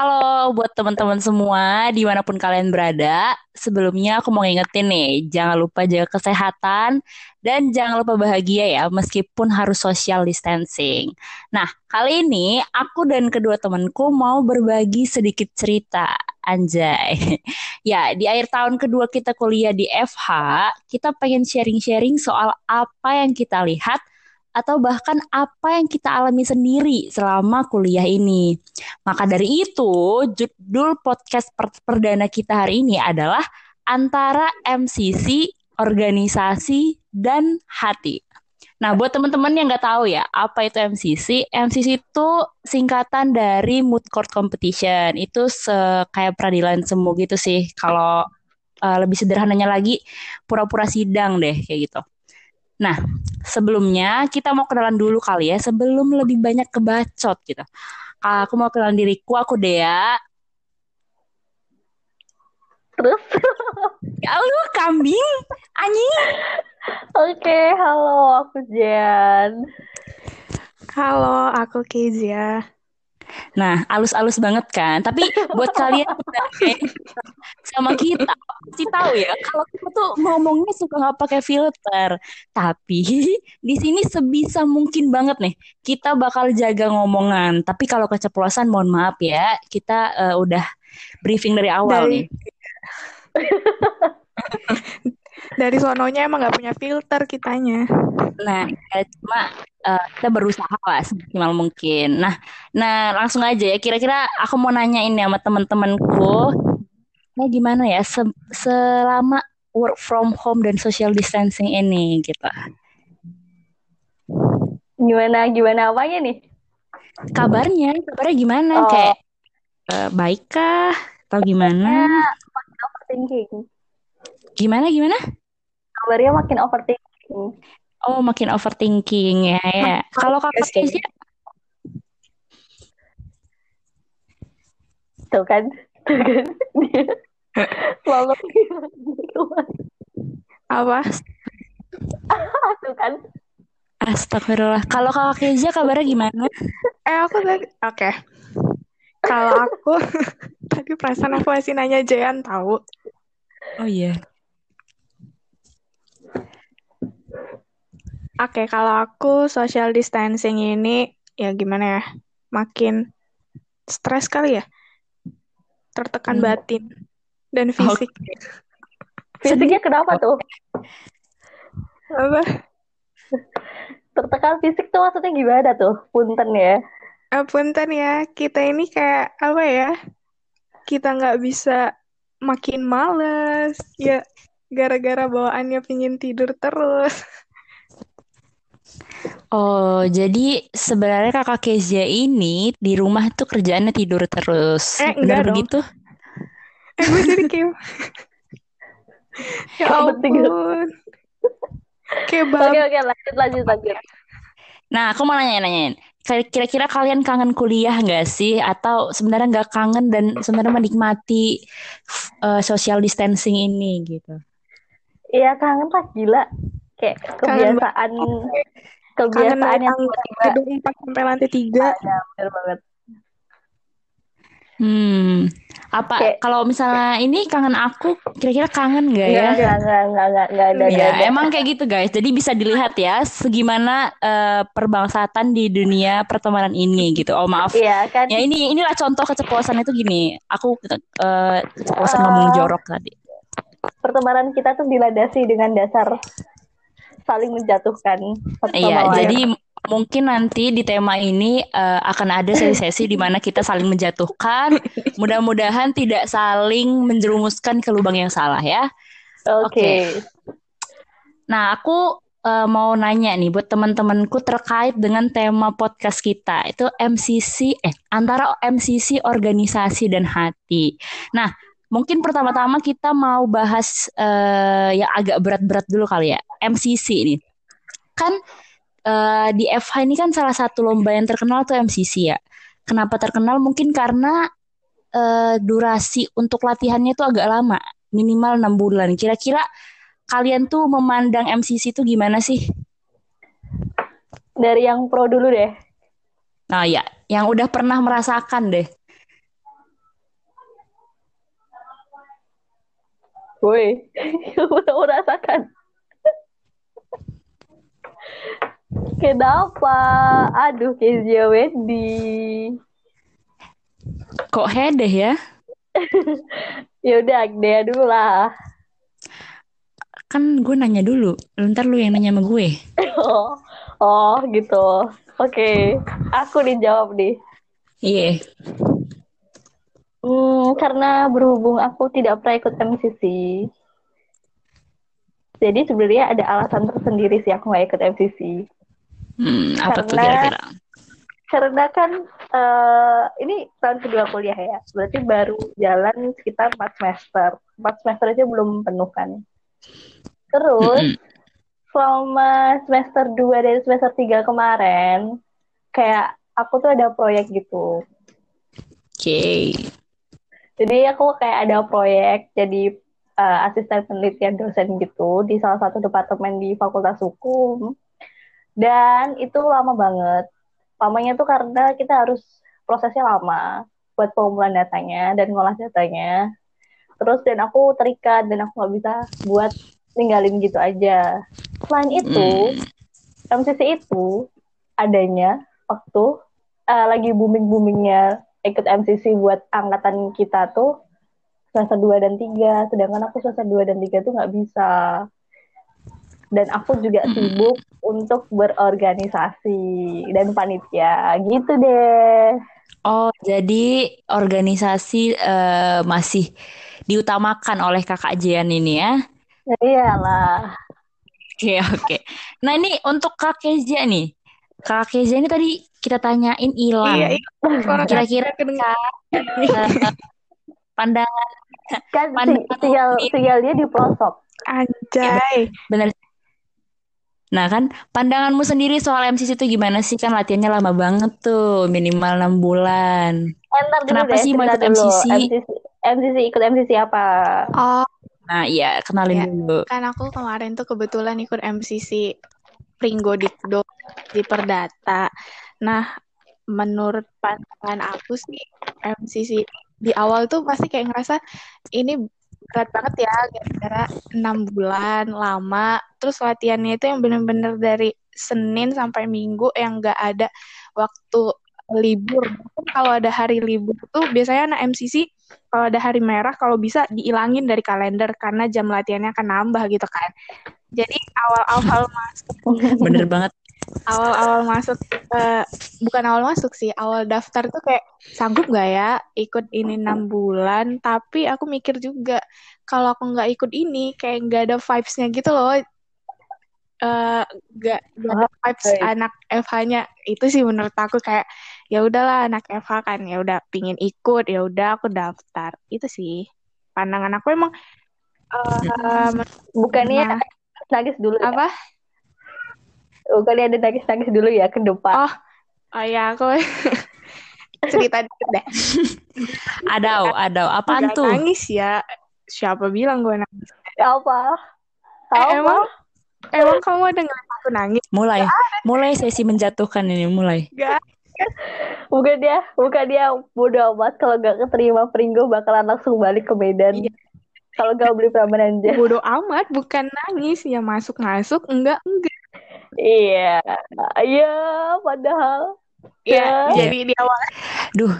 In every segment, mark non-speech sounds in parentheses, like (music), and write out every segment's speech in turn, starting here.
Halo buat teman-teman semua di mana pun kalian berada. Sebelumnya aku mau ngingetin nih, jangan lupa jaga kesehatan dan jangan lupa bahagia ya meskipun harus social distancing. Nah, kali ini aku dan kedua temanku mau berbagi sedikit cerita. Anjay. (laughs) Ya, di akhir tahun kedua kita kuliah di FH, kita pengen sharing-sharing soal apa yang kita lihat atau bahkan apa yang kita alami sendiri selama kuliah ini. Maka dari itu, judul podcast per perdana kita hari ini adalah antara MCC, organisasi, dan hati. Nah, buat teman-teman yang nggak tahu ya, apa itu MCC? MCC itu singkatan dari Mood Court Competition. Itu kayak peradilan semu gitu sih. Kalau uh, lebih sederhananya lagi, pura-pura sidang deh, kayak gitu. Nah, sebelumnya kita mau kenalan dulu kali ya, sebelum lebih banyak kebacot gitu. Aku mau kenalan diriku, aku Dea. Terus? (laughs) ya lu kambing, anjing. Oke, halo aku Jan. Halo, aku Kezia. Nah, alus-alus banget kan. Tapi buat kalian (laughs) sama kita pasti tahu ya kalau kita tuh ngomongnya suka nggak pakai filter. Tapi di sini sebisa mungkin banget nih kita bakal jaga ngomongan. Tapi kalau keceplosan mohon maaf ya, kita uh, udah briefing dari awal dari... nih. (laughs) dari sononya emang nggak punya filter kitanya. Nah, ya, cuma uh, kita berusaha lah semaksimal mungkin. Nah, nah langsung aja ya. Kira-kira aku mau nanya ini sama teman-temanku. Nah, gimana ya se selama work from home dan social distancing ini gitu. Gimana gimana apanya nih? Kabarnya, kabarnya gimana? Oh. Kayak uh, baikkah atau gimana? Overthinking. Gimana gimana? Kabarnya makin overthinking. Oh, makin overthinking ya ya. Kalau kakak sih tuh kan, tuh kan dia (laughs) selalu gitu apa? tuh kan. Astagfirullah. Kalau kakak Kezia kabarnya gimana? Eh aku tadi, oke. Okay. Kalau aku (laughs) tadi perasaan aku masih nanya Jayan tahu. Oh iya. Oke, kalau aku social distancing ini ya gimana ya? Makin stres kali ya. Tertekan hmm. batin dan fisik. Okay. Fisiknya kenapa tuh? Apa? Tertekan fisik tuh maksudnya gimana tuh? Punten ya. Uh, punten ya, kita ini kayak apa ya? Kita nggak bisa makin males ya gara-gara bawaannya pingin tidur terus. Oh, jadi sebenarnya kakak Kezia ini di rumah tuh kerjaannya tidur terus. Eh, enggak Benar begitu? (laughs) Eh, gue jadi kayak... (laughs) ya ampun. Kebab. Oke, oke, lanjut, lanjut, lanjut. Nah, aku mau nanya-nanyain. Kira-kira kalian kangen kuliah nggak sih? Atau sebenarnya nggak kangen dan sebenarnya menikmati uh, social distancing ini gitu? Iya, kangen lah, gila. Kayak kebiasaan kebiasaan yang gedung empat sampai lantai tiga ya benar banget Hmm, apa kalau misalnya ini kangen aku, kira-kira kangen nggak ya? Nggak, nggak, nggak, nggak, nggak ada. Ya, ada. emang kayak gitu guys. Jadi bisa dilihat ya, segimana uh, perbangsatan di dunia pertemanan ini gitu. Oh maaf. Iya kan. Ya ini inilah contoh keceplosan itu gini. Aku uh, keceplosan uh, ngomong jorok tadi. Pertemanan kita tuh dilandasi dengan dasar saling menjatuhkan. Iya, jadi mungkin nanti di tema ini uh, akan ada sesi-sesi di mana kita saling menjatuhkan. (laughs) Mudah-mudahan tidak saling menjerumuskan ke lubang yang salah ya. Oke. Okay. Okay. Nah, aku uh, mau nanya nih buat teman-temanku terkait dengan tema podcast kita. Itu MCC eh antara MCC organisasi dan hati. Nah, Mungkin pertama-tama kita mau bahas uh, yang agak berat-berat dulu kali ya. MCC ini. Kan uh, di FH ini kan salah satu lomba yang terkenal tuh MCC ya. Kenapa terkenal? Mungkin karena uh, durasi untuk latihannya tuh agak lama, minimal enam bulan. Kira-kira kalian tuh memandang MCC itu gimana sih? Dari yang pro dulu deh. Nah ya, yang udah pernah merasakan deh. Woi, (laughs) udah merasakan. Kenapa? Aduh, Kezia Wendy. Kok hedeh ya? (laughs) Ya udah, Dea dulu lah. Kan gue nanya dulu. Ntar lu yang nanya sama gue. Oh, oh gitu. Oke, aku dijawab nih. Iya. Hmm, karena berhubung aku tidak pernah ikut MCC, jadi sebenarnya ada alasan tersendiri sih aku nggak ikut MCC. Hmm, apa tuh Karena- kira-kira? Karena kan eh, ini tahun kedua kuliah ya, berarti baru jalan sekitar 4 semester. 4 semester aja belum penuh kan. Terus Mm-mm. selama semester 2 dan semester 3 kemarin, kayak aku tuh ada proyek gitu. Oke. Jadi aku kayak ada proyek jadi eh, asisten penelitian dosen gitu di salah satu departemen di Fakultas Hukum. Dan itu lama banget. Lamanya tuh karena kita harus prosesnya lama buat pengumpulan datanya dan ngolah datanya. Terus dan aku terikat dan aku nggak bisa buat ninggalin gitu aja. Selain itu, Hmm. MCC itu adanya waktu eh, lagi booming-boomingnya ikut MCC buat angkatan kita tuh semester 2 dan 3, sedangkan aku semester 2 dan 3 tuh nggak bisa. Dan aku juga sibuk untuk berorganisasi dan panitia, gitu deh. Oh, jadi organisasi eh, masih diutamakan oleh kakak Jian ini ya? Ya iyalah. Oke, oke. Nah, ini untuk Kak Kezia nih. Kak Kezia ini tadi kita tanyain hilang. Iya, iya. Kira-kira kedengar. eh, pandangan Kan Pandang- si- tinggal, tinggal dia di pelosok. Anjay. bener. Nah, kan pandanganmu sendiri soal MCC itu gimana sih? Kan latihannya lama banget tuh, minimal enam bulan. Eh, ntar dulu Kenapa deh, sih mau ikut dulu. MCC? MCC? MCC ikut MCC apa? Oh, Nah, iya, kenalin Ya. dulu. kan aku kemarin tuh kebetulan ikut MCC Pringgo Dikdo di Perdata. Nah, menurut pandangan aku sih MCC di awal tuh pasti kayak ngerasa ini berat banget ya gara-gara enam bulan lama terus latihannya itu yang bener-bener dari Senin sampai Minggu yang nggak ada waktu libur kalau ada hari libur tuh biasanya anak MCC kalau ada hari merah kalau bisa diilangin dari kalender karena jam latihannya akan nambah gitu kan jadi awal-awal masuk (laughs) Bener banget. Awal-awal masuk eh, bukan awal masuk sih awal daftar tuh kayak sanggup nggak ya ikut ini enam bulan? Tapi aku mikir juga kalau aku nggak ikut ini kayak nggak ada vibes-nya gitu loh. Eh nggak nggak ada vibes baik. anak FH-nya itu sih menurut aku kayak ya udahlah anak FH kan ya udah pingin ikut ya udah aku daftar. Itu sih pandangan aku. Emang eh, Bukannya nangis dulu ya? Apa Bukannya ada nangis-nangis dulu ya ke depan? Oh, oh ya aku (laughs) cerita dikit deh. (laughs) Adau, adau. Apaan Nggak tuh? nangis ya. Siapa bilang gue nangis? Apa? Eh, Apa? emang emang kamu ada ngeliat aku nangis? Mulai, mulai sesi menjatuhkan ini, mulai. Gak. Bukan dia, bukan dia bodo amat kalau gak keterima Pringgo bakalan langsung balik ke Medan. Iya. Kalau gak beli Prambanan aja. Bodoh amat, bukan nangis. Ya masuk-masuk, enggak, enggak. Iya, iya, padahal. Ya, Ya. jadi di awal Duh.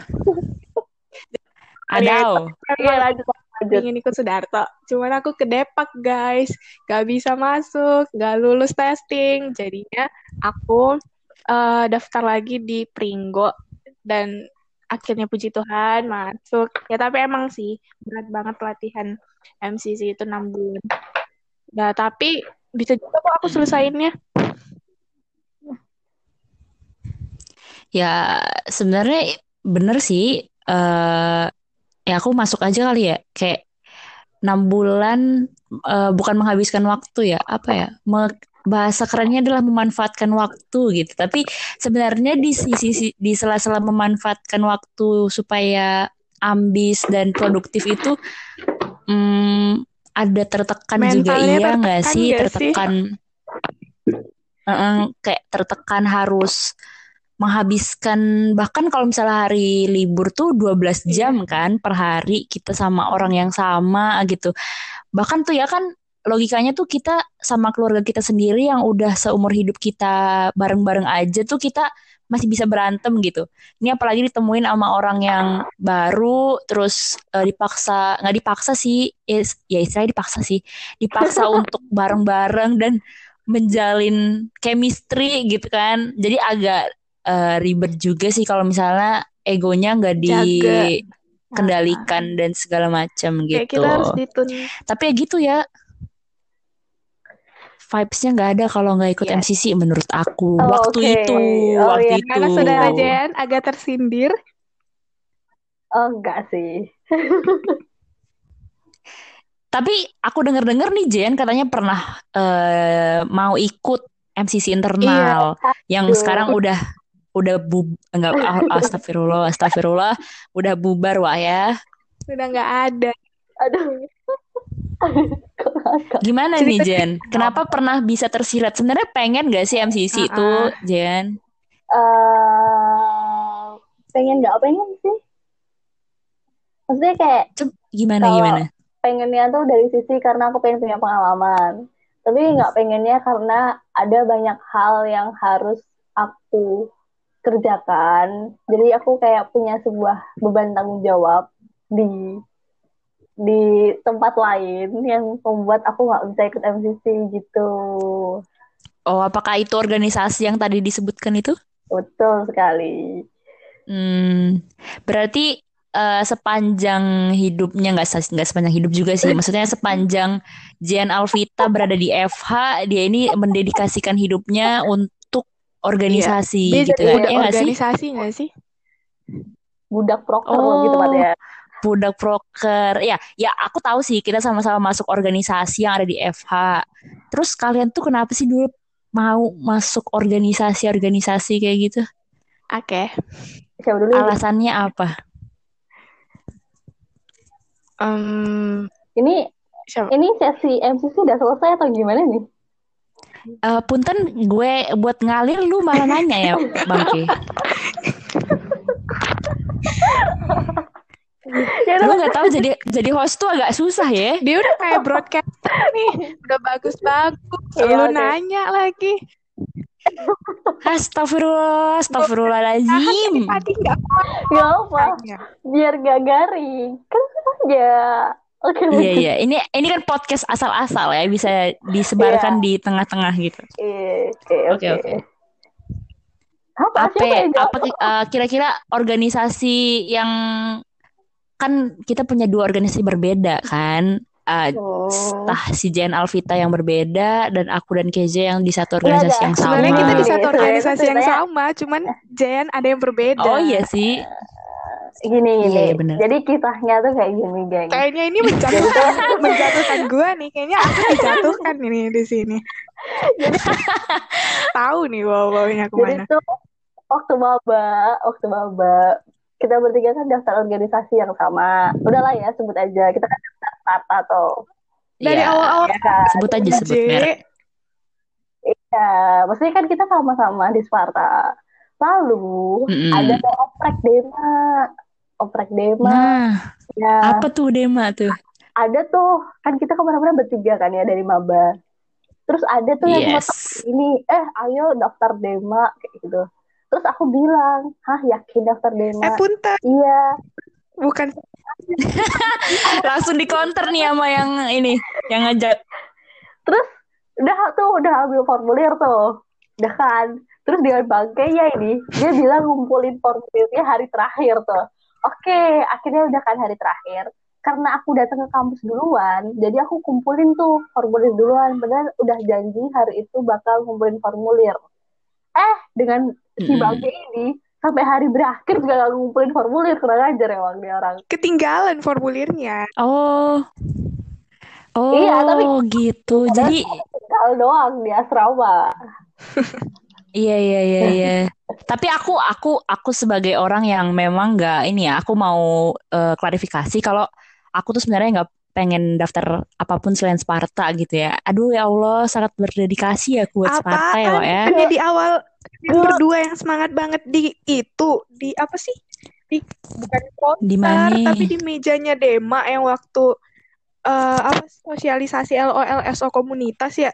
Adau. Iya lanjut, lanjut. ingin ikut Sudarto. Cuman aku ke Depak, guys. Gak bisa masuk, gak lulus testing. Jadinya aku eh, daftar lagi di Pringgo. Dan akhirnya puji Tuhan masuk. Ya tapi emang sih berat banget latihan MCC itu 6 bulan. Nah, tapi bisa juga kok aku selesaiinnya. Ya, sebenarnya bener sih. eh ya aku masuk aja kali ya. Kayak enam bulan eh, bukan menghabiskan waktu ya. Apa ya? Me- bahasa kerennya adalah memanfaatkan waktu gitu. Tapi sebenarnya di sisi di sela-sela memanfaatkan waktu supaya ambis dan produktif itu hmm, ada tertekan juga Mentalnya iya nggak tertekan sih? nggak sih? Tertekan. Eh, kayak tertekan harus menghabiskan bahkan kalau misalnya hari libur tuh 12 Iya. jam kan per hari kita sama orang yang sama gitu. Bahkan tuh ya kan logikanya tuh kita sama keluarga kita sendiri yang udah seumur hidup kita bareng-bareng aja tuh kita masih bisa berantem gitu. Ini apalagi ditemuin sama orang yang baru terus eh, dipaksa nggak dipaksa sih ya, ya istilahnya dipaksa sih dipaksa (laughs) untuk bareng-bareng dan menjalin chemistry gitu kan. Jadi agak eh, ribet juga sih kalau misalnya egonya nggak dikendalikan dan segala macam Kayak gitu. kita harus ditun. Tapi ya gitu ya. Vibes-nya nggak ada kalau nggak ikut Yes. MCC menurut aku. Oh, waktu oke. itu, Oh, waktu iya. itu. Karena saudara Jen agak tersindir. Oh, enggak sih. (laughs) Tapi aku denger-denger nih Jen katanya pernah eh, mau ikut MCC internal yang Aduh. sekarang udah udah bu enggak ah, astagfirullah astagfirullah udah bubar wah ya. Udah nggak ada. Aduh. (laughs) Gimana nih Cerita- Jen? Kenapa pernah bisa tersirat? Sebenarnya pengen gak sih MCC itu Ah-ah. Jen? Eh, pengen nggak pengen sih? Maksudnya kayak Coba gimana gimana? pengennya tuh dari sisi karena aku pengen punya pengalaman. Tapi nggak pengennya karena ada banyak hal yang harus aku kerjakan. Jadi aku kayak punya sebuah beban tanggung jawab di di tempat lain yang membuat aku nggak bisa ikut MCC gitu. Oh, apakah itu organisasi yang tadi disebutkan itu? Betul sekali. Hmm, berarti eh, sepanjang hidupnya nggak nggak sepanjang hidup juga sih. Maksudnya sepanjang Jen Alvita berada di FH, dia ini mendedikasikan hidupnya untuk organisasi Dia gitu jadi kan? budak Iya nggak sih? organisasi nggak sih? Budak proker Oh. lebih tepatnya. Budak proker. Ya, ya aku tahu sih kita sama-sama masuk organisasi yang ada di FH. Terus kalian tuh kenapa sih dulu mau masuk organisasi-organisasi kayak gitu? Oke. Siapa dulu? Alasannya apa? Em, Ini siapa? ini sesi MCC udah selesai atau gimana nih? Eh, punten gue buat ngalir lu malah nanya ya Bangke. Ya Lu udah, nggak tahu jadi jadi host tuh agak susah ya. Dia udah kayak broadcast nih, udah bagus-bagus. Iya, Lu oke. nanya lagi. Astagfirullah, astagfirullahaladzim. nggak apa. biar gak garing kan aja oke Iya iya, ini ini kan podcast asal-asal ya bisa disebarkan di tengah-tengah gitu. Iya, oke Oke, oke oke. apa Apa eh, kira-kira organisasi yang kan kita punya dua organisasi berbeda kan? Eh, Hmm. entah si Jen Alvita yang berbeda dan aku dan Keja yang di satu organisasi ada. yang sama. Sebenarnya kita di Iya, satu sebenarnya organisasi yang sama, cuman Jen ada yang berbeda. Oh iya sih. Gini gini Iya, iya, benar. jadi kisahnya tuh kayak gini geng Kayaknya ini menjatuhkan, (laughs) menjatuhkan gua nih. Kayaknya aku dijatuhkan ini di sini. (laughs) Tahu nih bawa-bawanya jadi ke mana. tuh waktu maba waktu maba kita bertiga kan daftar organisasi yang sama udahlah ya sebut aja kita kan daftar Tata tuh Dari Iya. awal-awal ya kan Sebut aja sebut merek. ya maksudnya kan kita sama-sama di Sparta lalu Mm-mm. ada tuh oprek dema. Oprek dema. Nah, ya. apa tuh Dema tuh? ada tuh. Kan kita ke mana-mana bertiga kan ya dari maba. Terus ada tuh yang Yes. ngotot ini eh ayo daftar dema kayak gitu. Terus aku bilang hah yakin daftar Eh dema punten, iya. Bukan. (laughs) Langsung di counter nih sama yang ini, yang ngajak. terus udah tuh udah ambil formulir tuh. Udah kan terus dengan bangkainya ini. Dia bilang ngumpulin formulirnya hari terakhir tuh. Oke akhirnya udah kan hari terakhir. Karena aku datang ke kampus duluan jadi aku kumpulin tuh formulir duluan. Benar udah janji hari itu bakal ngumpulin formulir. Eh dengan si bangke ini sampai hari berakhir juga gak ngumpulin formulir. Kurang ajar emang dia orang. Ketinggalan formulirnya. Oh. Oh, Iya, tapi- gitu. Jadi tinggal doang di asrama (laughs) iya iya iya (laughs) iya. Tapi aku aku aku sebagai orang yang memang nggak ini ya, aku mau eh, klarifikasi kalau aku tuh sebenarnya nggak pengen daftar apa pun selain Sparta gitu ya. Aduh ya Allah, sangat berdedikasi ya buat Sparta ya, Wak ya. Bukannya di awal Kalian berdua yang semangat banget di itu di apa sih di bukan poster Di mana? tapi di mejanya Dema yang waktu eh, apa sosialisasi LOL SO komunitas ya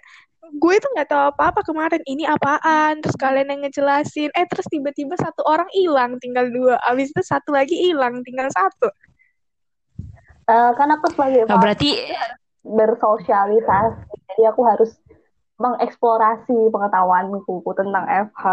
gue itu nggak tahu apa-apa kemarin. Ini apaan? Terus kalian yang ngejelasin. Eh terus tiba-tiba satu orang hilang tinggal dua. Abis itu satu lagi hilang tinggal satu. Eh, kan aku sebagai Nah, berarti bersosialisasi, jadi aku harus mengeksplorasi pengetahuanku tentang FH.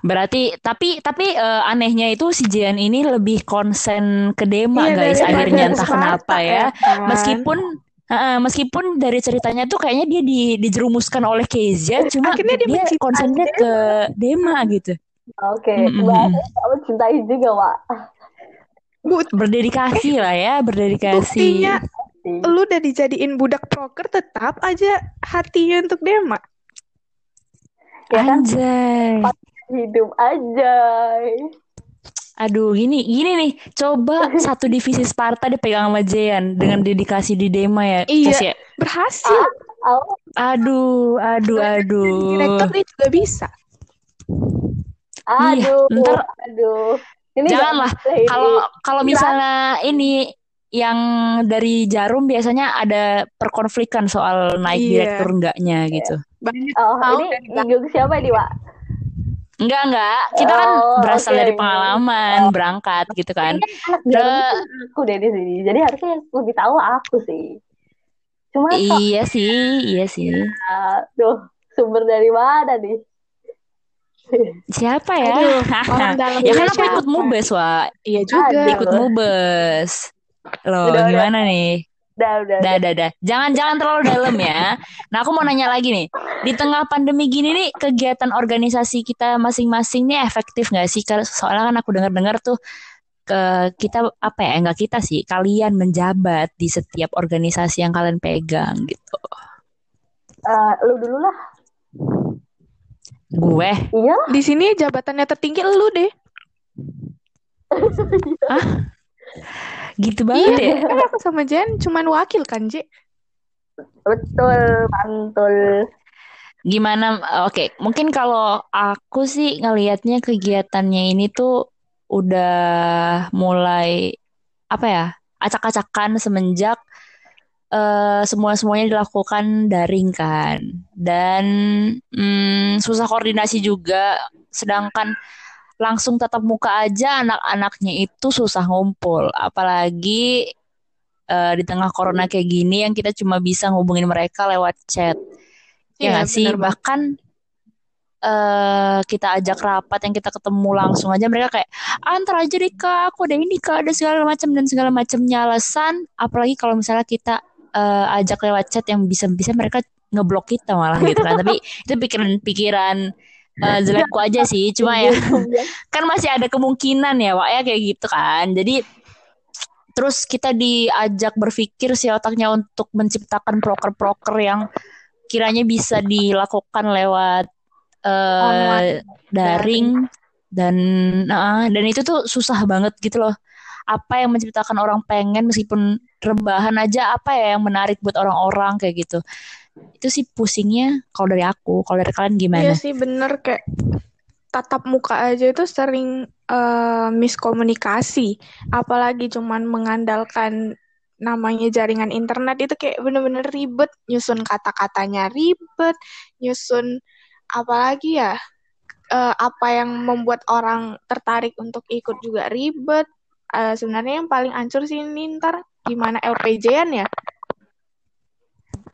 berarti tapi tapi eh, anehnya itu si Jian ini lebih konsen ke Dema Iya, guys akhirnya. Entah kenapa ya. kan? Meskipun eh, meskipun dari ceritanya tuh kayaknya dia di, dijerumuskan oleh Kezia, cuma Akhirnya dia dia konsennya ke Dema gitu. Oke, Mm-mm. bahasanya kamu cintai juga, Wak. Bu- Berdedikasi lah ya, berdedikasi. buktinya lu udah dijadiin budak proker tetap aja hatinya untuk Dema Ya kan? Anjay. Hidup aja. Aduh, gini, gini nih. Coba (laughs) satu divisi Sparta dipegang sama Jean dengan dedikasi di Dema ya, Iya. Ya. berhasil Oh, Aduh, aduh, aduh. direktur dia juga bisa aduh, ntar- aduh. Ini Janganlah. Kalau kalau misalnya ini yang dari Jarum biasanya ada perkonflikan soal naik Iya. direktur enggaknya gitu. banyak Oh, ini nyinggung siapa nih, Wak? Enggak, enggak. Kita kan Oh, berasal oke. dari pengalaman, berangkat gitu kan. Ini anak aku deh di sini. Jadi harusnya lebih tahu aku sih. Cuma kok, Iya sih, iya sih. aduh, sumber dari mana nih? Siapa ya? Aduh, (laughs) orang dalam Ya kan aku ikut mubes, Wak. iya juga Aduh. Ikut mubes. Loh, Udah, udah. gimana nih? Udah, udah. Dah, dah, dah. Jangan, jangan terlalu dalam ya. Nah, aku mau nanya lagi nih. Di tengah pandemi gini nih, kegiatan organisasi kita masing-masing nih efektif nggak sih? Karena soalnya kan aku dengar-dengar tuh ke kita apa ya? Enggak kita sih. Kalian menjabat di setiap organisasi yang kalian pegang gitu. Eh, lu dulu lah. Gue, Iya, di sini jabatannya tertinggi lu deh (laughs) gitu banget ya. iya kan aku sama Jen cuman wakil kan Je betul, mantul. Gimana? Oke, mungkin kalau aku sih ngelihatnya kegiatannya ini tuh udah mulai apa ya? Acak-acakan semenjak eh semua semuanya dilakukan daring kan, dan mm, susah koordinasi juga. Sedangkan langsung tatap muka aja anak-anaknya itu susah ngumpul, apalagi eh, di tengah corona kayak gini yang kita cuma bisa ngubungin mereka lewat chat. Ya Iya, nggak sih? banget. Bahkan eh kita ajak rapat yang kita ketemu langsung aja mereka kayak "Ah, antar aja deh kak, aku ada ini kak, ada segala macam dan segala macamnya alasan. Apalagi kalau misalnya kita eh, ajak lewat chat yang bisa-bisa mereka ngeblok kita malah gitu kan. Tapi itu pikiran-pikiran eh, jelekku aja sih. Cuma ya (laughs) kan masih ada kemungkinan ya Wak ya kayak gitu kan. Jadi terus kita diajak berpikir si otaknya untuk menciptakan proker-proker yang kiranya bisa dilakukan lewat Online. daring dan nah, dan itu tuh susah banget gitu loh. Apa yang menciptakan orang pengen meskipun rebahan aja apa ya yang menarik buat orang-orang kayak gitu. Itu sih pusingnya kalau dari aku. Kalau dari kalian gimana? Iya sih bener kayak tatap muka aja itu sering eh, miskomunikasi. Apalagi cuman mengandalkan namanya jaringan internet itu kayak bener-bener ribet. Nyusun kata-katanya ribet, nyusun apalagi ya eh, apa yang membuat orang tertarik untuk ikut juga ribet. Eh, sebenarnya yang paling ancur sih ini ntar gimana LPJ-an ya?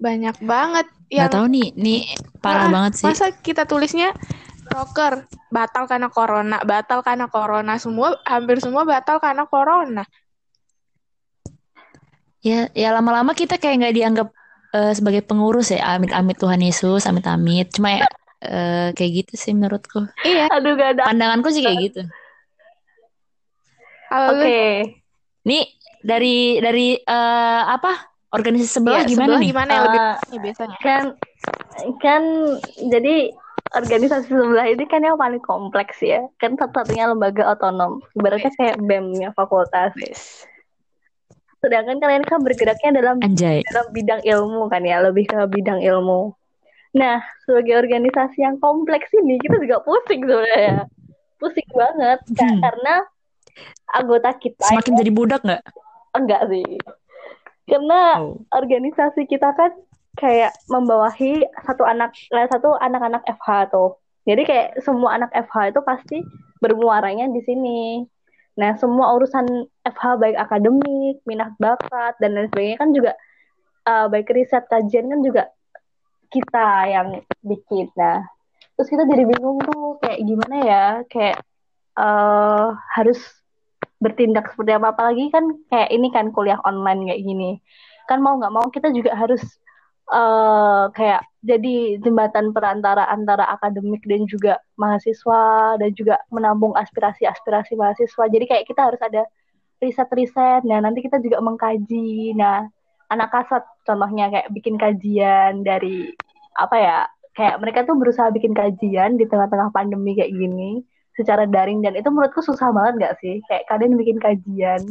Banyak banget yang Gak tahu nih, nih parah Ah, banget sih. Masa kita tulisnya proker batal karena corona, batal karena corona semua hampir semua batal karena corona. Ya, ya lama-lama kita kayak nggak dianggap eh, sebagai pengurus ya. Amit-amit Tuhan Yesus, amit-amit. Cuma ya eh, kayak gitu sih menurutku. Iya, Aduh, gak ada. Pandanganku sih kayak gitu. Oke. lu Nih dari dari eh, apa organisasi sebelah iya, gimana sebelah nih? gimana ya lebih nih biasanya? kan kan jadi organisasi sebelah ini kan yang paling kompleks ya kan satu-satunya lembaga otonom ibaratnya kayak BEM-nya fakultas sedangkan kalian kan bergeraknya dalam Anjay. dalam bidang ilmu kan ya lebih ke bidang ilmu Nah, sebagai organisasi yang kompleks ini, kita juga pusing sebenarnya. Pusing banget. Hmm. Karena anggota kita... Semakin jadi budak nggak? Enggak sih. Karena Oh. organisasi kita kan kayak membawahi satu anak eh, satu anak-anak FH tuh. Jadi kayak semua anak FH itu pasti bermuaranya di sini. Nah, semua urusan FH baik akademik, minat bakat dan lain sebagainya kan juga eh, baik riset kajian kan juga kita yang bikin. Nah, terus kita jadi bingung tuh kayak gimana ya, kayak eh harus bertindak seperti apa. Apalagi kan kayak ini kan kuliah online kayak gini. Kan mau nggak mau kita juga harus eh kayak jadi jembatan perantara antara akademik dan juga mahasiswa dan juga menampung aspirasi-aspirasi mahasiswa. Jadi kayak kita harus ada riset-riset. Nah nanti kita juga mengkaji. Nah anak kasat contohnya kayak bikin kajian dari apa ya kayak mereka tuh berusaha bikin kajian di tengah-tengah pandemi kayak gini secara daring dan itu menurutku susah banget gak sih kayak kalian bikin kajian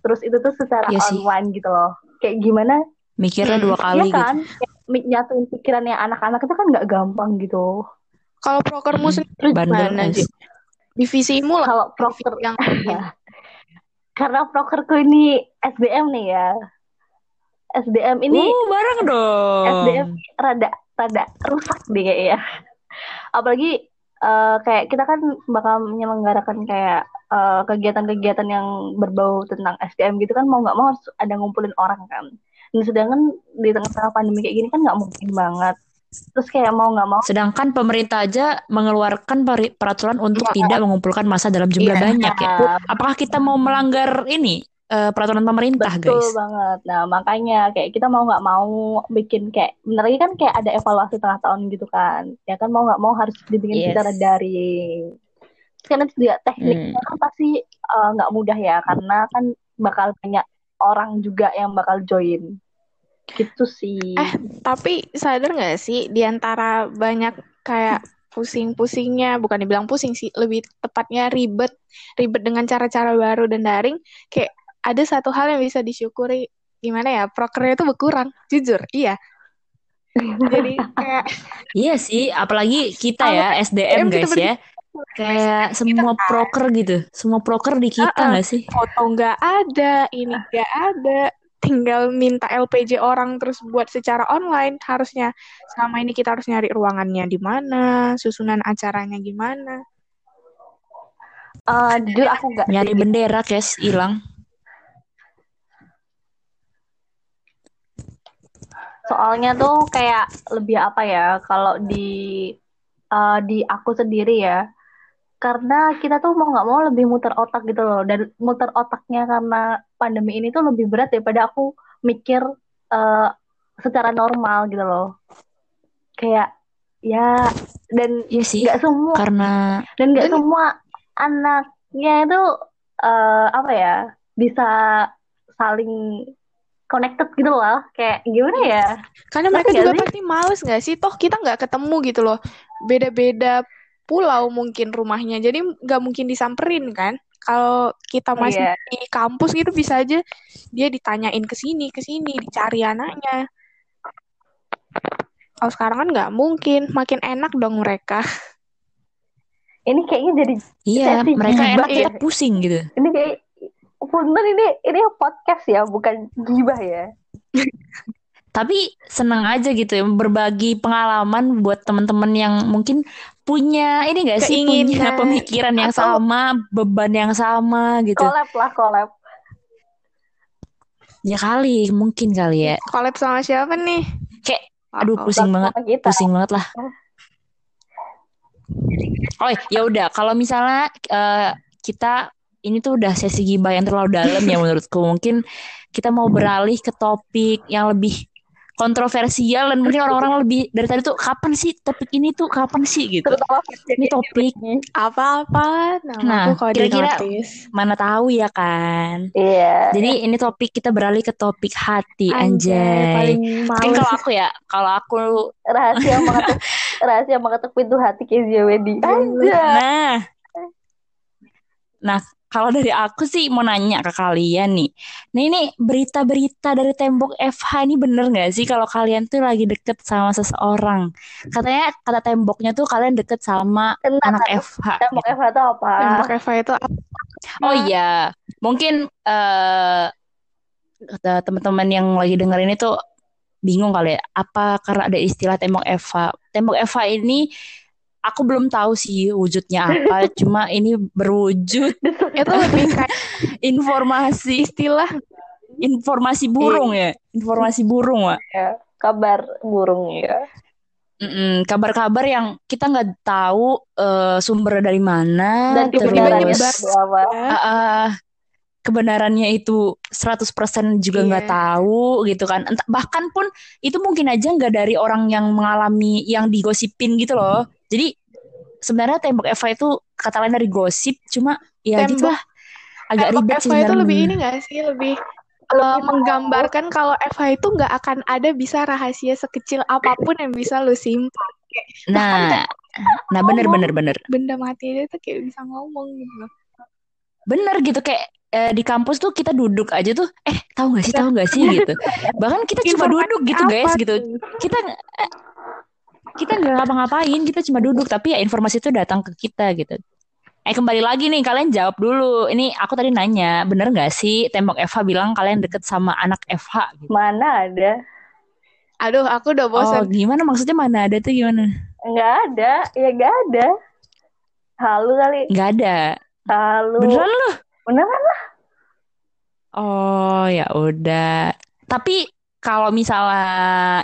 terus itu tuh secara Iya sih. online gitu loh kayak gimana Mikirnya dua Iya kali gitu. kan mi- nyatuin pikirannya anak-anak itu kan nggak gampang gitu Kalau prokermu Mm-mm. sendiri Bandel, gimana. Ji? Divisimu lah. kalau proker yang (laughs) karena prokerku ini SDM nih ya SDM ini Uh, bareng dong. SDM rada rada rusak deh kayaknya. Apalagi eh, kayak kita kan bakal menyelenggarakan kayak eh, kegiatan-kegiatan yang berbau tentang SDM gitu kan mau nggak mau harus ada ngumpulin orang kan. Dan sedangkan di tengah-tengah pandemi kayak gini kan nggak mungkin banget. Terus kayak mau nggak mau Sedangkan pemerintah aja mengeluarkan peraturan untuk tidak mengumpulkan massa dalam jumlah Iya. banyak ya. Apakah kita mau melanggar ini eh, peraturan pemerintah, betul guys? banget. Nah makanya kayak kita mau nggak mau bikin kayak bentar lagi kan kayak ada evaluasi tengah tahun gitu kan. Ya kan mau nggak mau harus dibikin Yes. secara daring. Itu juga tekniknya Hmm. kan pasti eh, nggak mudah ya karena kan bakal banyak orang juga yang bakal join. Gitu sih. Eh, Tapi sadar nggak sih di antara banyak kayak pusing-pusingnya, bukan dibilang pusing sih, lebih tepatnya ribet, ribet dengan cara-cara baru dan daring, kayak ada satu hal yang bisa disyukuri gimana ya, prokernya itu berkurang, jujur, iya. Jadi kayak (laughs) Iya sih, apalagi kita ya SDM kita guys ya. Kayak semua proker gitu, semua proker di kita nggak sih? foto nggak ada, ini nggak ada, tinggal minta LPG orang terus buat secara online. Harusnya selama ini kita harus nyari ruangannya di mana, susunan acaranya gimana. Eh, jujur aku nggak Nyari sih. bendera, guys, hilang. Soalnya tuh kayak lebih apa ya kalau di eh, di aku sendiri ya. Karena kita tuh mau nggak mau lebih muter otak gitu loh. Dan muter otaknya karena pandemi ini tuh lebih berat daripada aku mikir eh, secara normal gitu loh. Kayak ya dan Iya sih, nggak semua karena dan nggak semua anaknya itu eh, apa ya bisa saling connected gitu loh. Kayak gimana ya? Karena mereka juga sih? pasti males nggak sih? Toh kita nggak ketemu gitu loh. Beda-beda pulau mungkin rumahnya. Jadi nggak mungkin disamperin kan? Kalau kita masih Iya. di kampus gitu bisa aja dia ditanyain ke sini, ke sini, dicari anaknya. Kalau sekarang kan nggak mungkin. Makin enak dong mereka. Ini kayaknya jadi iya mereka enak ya. kita pusing gitu. ini kayak punten ini ini podcast ya bukan gibah ya. Tapi seneng aja gitu ya berbagi pengalaman buat teman-teman yang mungkin punya ini gak sih punya pemikiran yang Atau- sama, beban yang sama gitu. Collab lah collab. Ya kali, mungkin kali ya. Collab sama siapa nih? Kayak aduh Oh, pusing Sama banget, kita. pusing banget lah. Oh ya udah, kalau misalnya eh, kita ini tuh udah sesi gibah yang terlalu dalam ya menurutku. Mungkin kita mau beralih ke topik yang lebih kontroversial dan mungkin orang-orang lebih dari tadi tuh kapan sih topik ini tuh kapan sih gitu. Terutama Ini topik Apa-apa? Nah, di kira-kira- mana tahu ya kan. Iya. Jadi ini topik kita beralih ke topik hati Anjay, anjay. paling Mungkin kalau aku ya, kalau aku rahasia (laughs) mengetuk rahasia mengetuk pintu hati Kezia Wedi. Anjay. Nah, nah kalau dari aku sih mau nanya ke kalian nih. Nah ini berita-berita dari tembok FH ini bener nggak sih kalau kalian tuh lagi deket sama seseorang? Katanya kata temboknya tuh kalian deket sama Bentar, anak. FH. Tembok gitu. FH itu apa? Tembok FH itu apa? Oh iya, mungkin eh kata teman-teman yang lagi dengerin itu bingung kali ya, apa karena ada istilah tembok FH. Tembok FH ini aku belum tahu sih wujudnya apa, (laughs) cuma ini berwujud Itu lebih kayak informasi istilah informasi burung ya, informasi burung, Wak. Ya, kabar burung ya. Mm-mm, kabar-kabar yang kita nggak tahu eh, sumbernya dari mana, Dan kebenarannya terus apa? ah, ah, kebenarannya itu 100% juga nggak Iya. tahu gitu kan. Entah, bahkan pun itu mungkin aja nggak dari orang yang mengalami yang digosipin gitu loh. Jadi sebenarnya tembok Eva itu kata lain dari gosip, cuma ya Tembok- gitu lah. Agak tembok ribet sih FH itu lebih ini gak sih? Lebih uh, menggambarkan kalau FH itu nggak akan ada bisa rahasia sekecil apa pun yang bisa lu simpan. Nah, nah bener bener bener. Benda mati itu tuh kayak bisa ngomong gitu. loh. Bener gitu kayak eh, di kampus tuh kita duduk aja tuh, eh tahu nggak sih tahu nggak sih gitu. Bahkan kita cuma duduk gitu guys gitu. Kita eh, kita nggak ngapa-ngapain, kita cuma duduk tapi ya informasi itu datang ke kita gitu. Eh kembali lagi nih kalian jawab dulu. Ini aku tadi nanya, bener nggak sih tembok FH bilang kalian deket sama anak FH gitu. Mana ada? Aduh, aku udah Oh, bosan. gimana maksudnya mana ada tuh gimana? Nggak ada. Ya nggak ada. Halu kali. Nggak ada. Halu. Beneran lu? Beneran lah. Oh, ya udah. Tapi kalau misalnya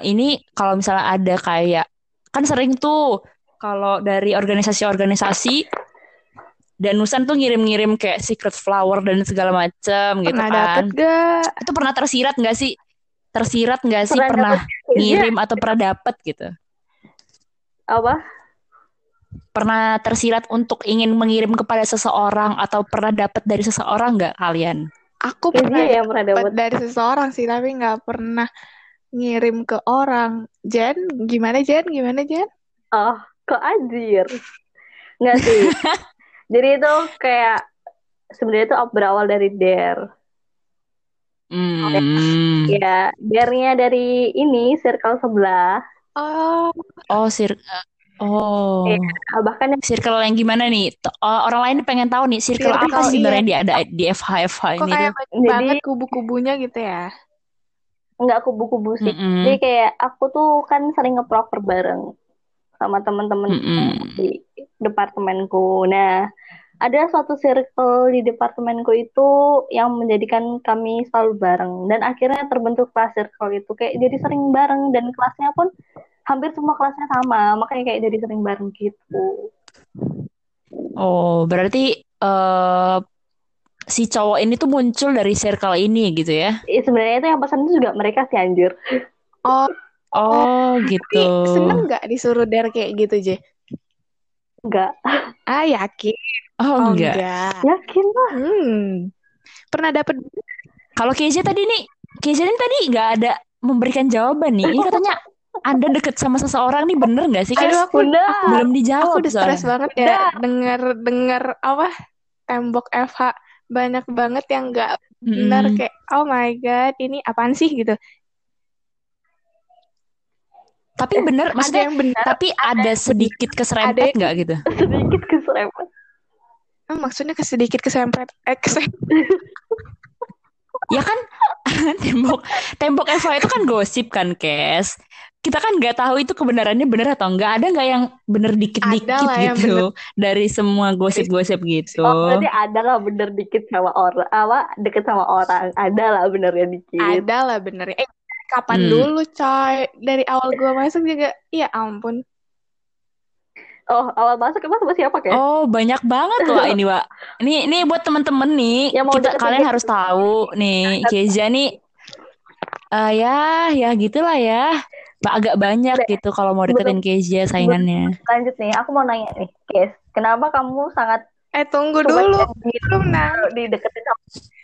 ini kalau misalnya ada kayak kan sering tuh kalau dari organisasi-organisasi dan Nusan tuh ngirim-ngirim kayak secret flower dan segala macam gitu Pernah kan. dapet gak? Itu pernah tersirat nggak sih? Tersirat nggak sih Pernah pernah Iya. ngirim atau pernah dapet gitu? Apa? Pernah tersirat untuk ingin mengirim kepada seseorang atau pernah dapet dari seseorang nggak kalian? Aku Ya, pernah yang pernah dapet dapet. dari seseorang sih, tapi nggak pernah ngirim ke orang. Jen, gimana Jen? Gimana Jen? Oh, kok anjir? Nggak sih. (laughs) Jadi itu kayak sebenarnya itu berawal dari dare. Hmm. Ya, dare-nya dari ini circle sebelah. Oh, Oh, sir. Oh. Iya. Ah, Bahkan yang Circle yang gimana nih? Oh, orang lain pengen tahu nih circle Circle, apa sih sebenarnya iya. di ada di FH FH kok ini kayak banyak Jadi- banget kubu-kubunya gitu ya? Nggak kubu-kubu sih. Mm-mm. Jadi kayak aku tuh kan sering ngeproker bareng sama teman-teman Mm-mm. di departemenku. Nah, ada suatu circle di departemenku itu yang menjadikan kami selalu bareng dan akhirnya terbentuk kelas circle itu kayak jadi sering bareng dan kelasnya pun hampir semua kelasnya sama, makanya kayak jadi sering bareng gitu. Oh, berarti eh si cowok ini tuh muncul dari circle ini gitu ya? Eh, sebenarnya itu yang pesan itu juga mereka sih anjir. Oh, Oh, tapi gitu. seneng nggak disuruh dare kayak gitu, Je? Enggak, Ah, yakin? Oh, Oh, enggak. enggak. yakin lah. Hmm. Pernah dapet Kalau Keisha tadi nih, Keisha ini tadi nggak ada memberikan jawaban nih. Ini katanya Anda deket sama seseorang nih bener nggak sih? Aduh, aku Udah. Belum aku dijawab udah stres banget ya denger denger apa tembok FH banyak banget yang nggak benar Mm-mm. kayak oh my god ini apaan sih gitu Tapi bener, ada maksudnya yang benar tapi ada sedikit keserempet nggak gitu? Sedikit keserempet. Ah, maksudnya ke sedikit kesempet eh Ya kan (laughs) tembok tembok Eva itu kan gosip kan, Kes. Kita kan nggak tahu itu kebenarannya bener atau enggak. Ada nggak yang bener dikit-dikit Ada lah yang gitu dari semua gosip-gosip gitu. Oh, berarti ada lah bener dikit sama orang, apa deket sama orang, ada lah benernya dikit. ada lah bener eh kapan Hmm. dulu coy dari awal gua masuk juga ya ampun Oh, awal masuk emang sama siapa kayak? Oh, banyak banget loh ini, Wak. Ini ini buat temen-temen nih, Yang mau kita kalian harus tahu nih, Keza nih eh ya, ya gitulah ya. Agak banyak gitu kalau mau deketin Keza saingannya. Lanjut nih, aku mau nanya nih, Kes, kenapa kamu sangat eh tunggu dulu di, belum nah dideketin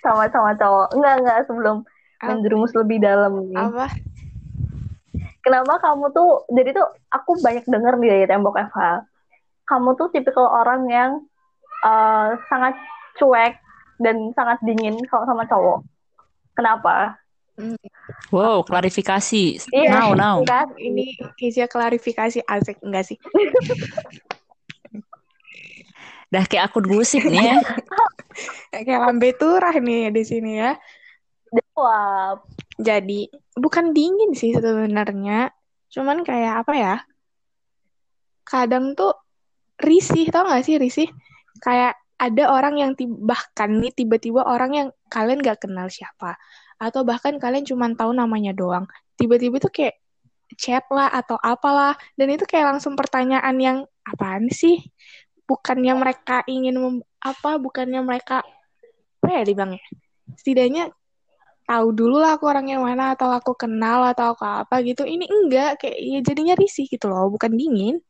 sama sama cowok? Enggak enggak sebelum Apa? menjerumus lebih dalam nih. apa Kenapa kamu tuh, jadi tuh aku banyak denger nih dari tembok FH. Kamu tuh tipikal orang yang eh, sangat cuek dan sangat dingin kalau sama cowok. Kenapa? Wow, klarifikasi. Iya, Now, now. kan? Ini Kezia klarifikasi asik enggak sih? (laughs) Dah kayak akun gosip nih ya. (laughs) Kayak lambe turah nih di sini ya. Jawab. Jadi bukan dingin sih sebenarnya, cuman kayak apa ya? Kadang tuh risih, tau gak sih risih? Kayak ada orang yang ti- bahkan nih tiba-tiba orang yang kalian gak kenal siapa, atau bahkan kalian cuma tahu namanya doang. Tiba-tiba tuh kayak chat lah atau apalah, dan itu kayak langsung pertanyaan yang apaan sih? Bukannya mereka ingin mem- apa? Bukannya mereka apa ya dibilangnya? Setidaknya tahu dulu lah aku orangnya mana atau aku kenal atau aku apa gitu ini enggak kayak ya jadinya risih gitu loh bukan dingin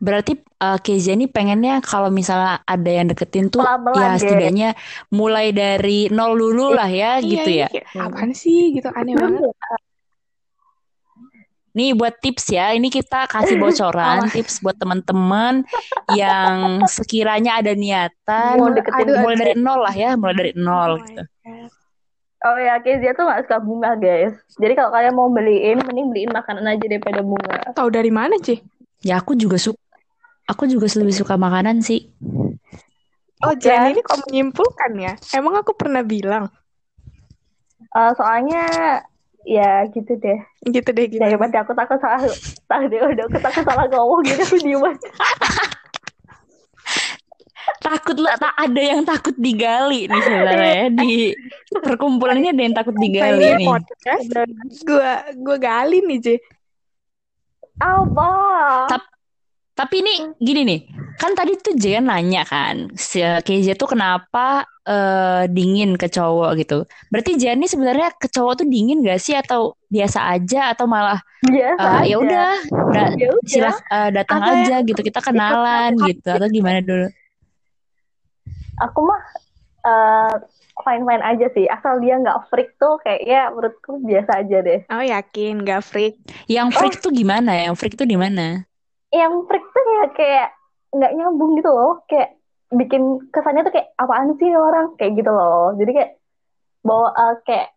Berarti eh, Kezia ini pengennya kalau misalnya ada yang deketin tuh Pelan-pelan, ya Ge. setidaknya mulai dari nol dulu lah ya gitu iya, ya. kayak, apaan sih gitu aneh banget Nih buat tips ya, ini kita kasih bocoran tips buat teman-teman yang sekiranya ada niatan Mau deketin Aduh, mulai dari nol lah ya, mulai dari nol Oh gitu. God. Oh ya, Kezia tuh gak suka bunga, guys. Jadi kalau kalian mau beliin, mending beliin makanan aja daripada bunga. tahu dari mana sih Ya aku juga suka, aku juga lebih suka makanan sih. oh Ya. Jan ini kok menyimpulkan ya emang aku pernah bilang Eh, soalnya ya gitu deh. gitu deh gitu Daripada aku takut salah, takut udah aku takut salah ngomong gitu aku diem aja. Takut lah, tak ada yang takut digali nih sebenarnya di perkumpulan ini ada yang takut digali Saya nih. podcast gue gue gali nih J Apa? Tap- Tapi ini gini nih, kan tadi tuh Jen nanya kan, si KJ tuh kenapa eh, dingin ke cowok gitu. Berarti Jen ini sebenarnya ke cowok tuh dingin gak sih atau biasa aja atau malah Biasa eh, aja. ya udah da- udah. silah eh, datang Ada aja gitu kita kenalan gitu atau gimana dulu? Aku mah eh, fine-fine aja sih. Asal dia nggak freak tuh kayaknya menurutku biasa aja deh. oh yakin gak freak Yang freak tuh gimana? Yang freak tuh di mana? Yang freak tuh ya kayak nggak nyambung gitu loh. Kayak bikin kesannya tuh kayak apaan sih orang kayak gitu loh. Jadi kayak bawa eh, kayak